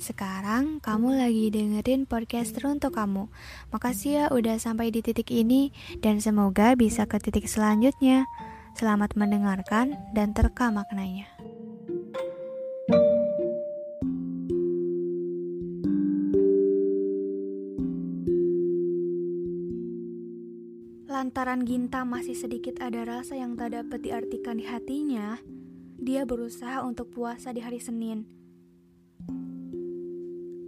Sekarang kamu lagi dengerin podcast untuk kamu. Makasih ya udah sampai di titik ini dan semoga bisa ke titik selanjutnya. Selamat mendengarkan dan terka maknanya. Lantaran Ginta masih sedikit ada rasa yang tak dapat diartikan di hatinya, dia berusaha untuk puasa di hari Senin.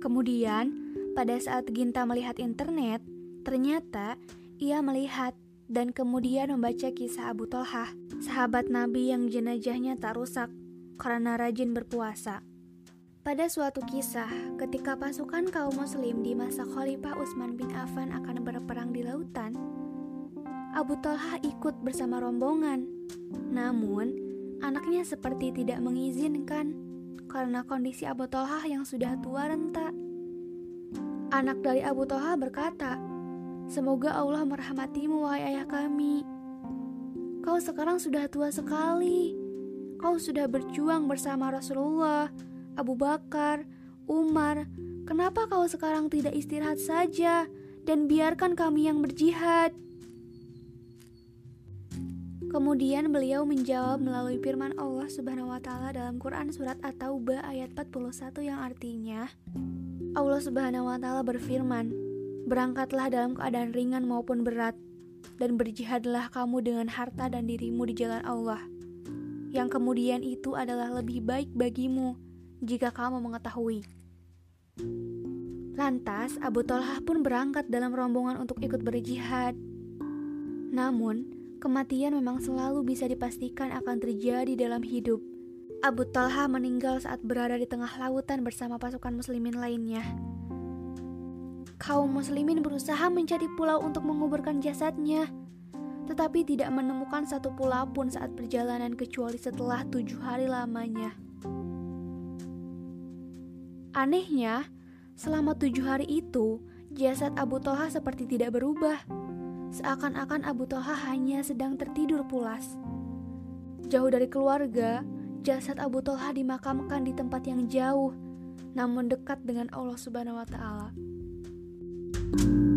Kemudian, pada saat Ginta melihat internet, ternyata ia melihat dan kemudian membaca kisah Abu Talhah, sahabat Nabi yang jenajahnya tak rusak karena rajin berpuasa. Pada suatu kisah, ketika pasukan kaum muslim di masa Khalifah Utsman bin Affan akan berperang di lautan, Abu Talha ikut bersama rombongan. Namun, anaknya seperti tidak mengizinkan karena kondisi Abu Talha yang sudah tua renta. Anak dari Abu Talha berkata, Semoga Allah merahmatimu, wahai ayah kami. Kau sekarang sudah tua sekali. Kau sudah berjuang bersama Rasulullah, Abu Bakar, Umar. Kenapa kau sekarang tidak istirahat saja dan biarkan kami yang berjihad? Kemudian beliau menjawab melalui firman Allah Subhanahu wa taala dalam Quran surat At-Taubah ayat 41 yang artinya Allah Subhanahu wa taala berfirman, Berangkatlah dalam keadaan ringan maupun berat, dan berjihadlah kamu dengan harta dan dirimu di jalan Allah. Yang kemudian itu adalah lebih baik bagimu jika kamu mengetahui. Lantas, Abu Talhah pun berangkat dalam rombongan untuk ikut berjihad. Namun, kematian memang selalu bisa dipastikan akan terjadi dalam hidup. Abu Talha meninggal saat berada di tengah lautan bersama pasukan muslimin lainnya kaum muslimin berusaha mencari pulau untuk menguburkan jasadnya, tetapi tidak menemukan satu pulau pun saat perjalanan kecuali setelah tujuh hari lamanya. Anehnya, selama tujuh hari itu, jasad Abu Toha seperti tidak berubah. Seakan-akan Abu Toha hanya sedang tertidur pulas. Jauh dari keluarga, jasad Abu Toha dimakamkan di tempat yang jauh, namun dekat dengan Allah Subhanahu wa Ta'ala. thank you